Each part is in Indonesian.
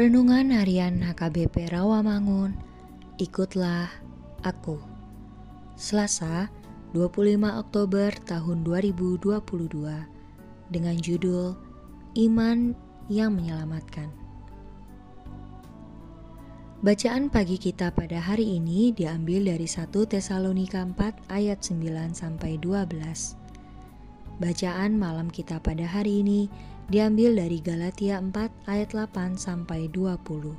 Renungan Harian HKBP Rawamangun, ikutlah aku. Selasa, 25 Oktober tahun 2022 dengan judul Iman yang Menyelamatkan. Bacaan pagi kita pada hari ini diambil dari 1 Tesalonika 4 ayat 9 sampai 12. Bacaan malam kita pada hari ini diambil dari Galatia 4 ayat 8 sampai 20.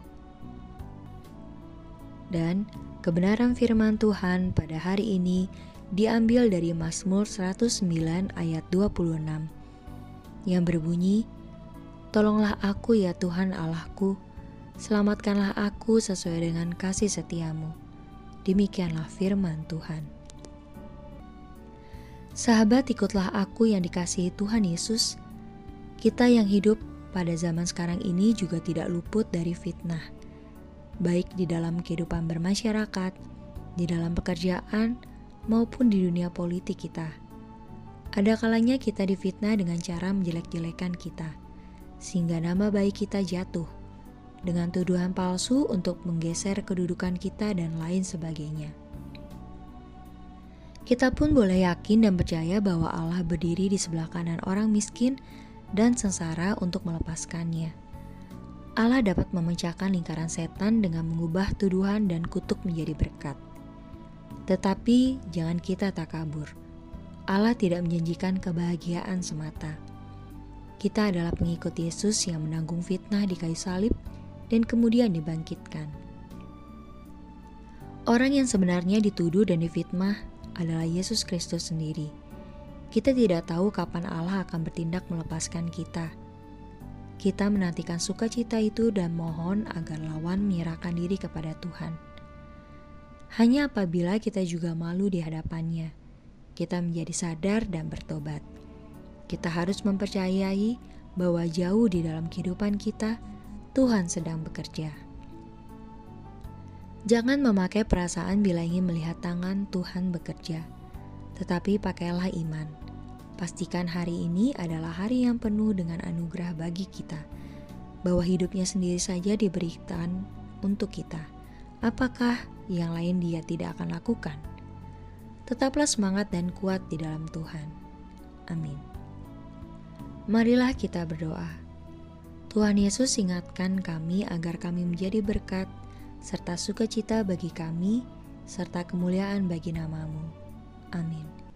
Dan kebenaran firman Tuhan pada hari ini diambil dari Mazmur 109 ayat 26 yang berbunyi, Tolonglah aku ya Tuhan Allahku, selamatkanlah aku sesuai dengan kasih setiamu. Demikianlah firman Tuhan. Sahabat ikutlah aku yang dikasihi Tuhan Yesus, kita yang hidup pada zaman sekarang ini juga tidak luput dari fitnah, baik di dalam kehidupan bermasyarakat, di dalam pekerjaan, maupun di dunia politik kita. Ada kalanya kita difitnah dengan cara menjelek-jelekan kita, sehingga nama baik kita jatuh dengan tuduhan palsu untuk menggeser kedudukan kita dan lain sebagainya. Kita pun boleh yakin dan percaya bahwa Allah berdiri di sebelah kanan orang miskin dan sengsara untuk melepaskannya. Allah dapat memecahkan lingkaran setan dengan mengubah tuduhan dan kutuk menjadi berkat. Tetapi jangan kita tak kabur. Allah tidak menjanjikan kebahagiaan semata. Kita adalah pengikut Yesus yang menanggung fitnah di kayu salib dan kemudian dibangkitkan. Orang yang sebenarnya dituduh dan difitnah adalah Yesus Kristus sendiri kita tidak tahu kapan Allah akan bertindak melepaskan kita. Kita menantikan sukacita itu dan mohon agar lawan menyerahkan diri kepada Tuhan. Hanya apabila kita juga malu di hadapannya, kita menjadi sadar dan bertobat. Kita harus mempercayai bahwa jauh di dalam kehidupan kita, Tuhan sedang bekerja. Jangan memakai perasaan bila ingin melihat tangan Tuhan bekerja tetapi pakailah iman. Pastikan hari ini adalah hari yang penuh dengan anugerah bagi kita, bahwa hidupnya sendiri saja diberikan untuk kita. Apakah yang lain dia tidak akan lakukan? Tetaplah semangat dan kuat di dalam Tuhan. Amin. Marilah kita berdoa. Tuhan Yesus ingatkan kami agar kami menjadi berkat serta sukacita bagi kami serta kemuliaan bagi namamu. Amin.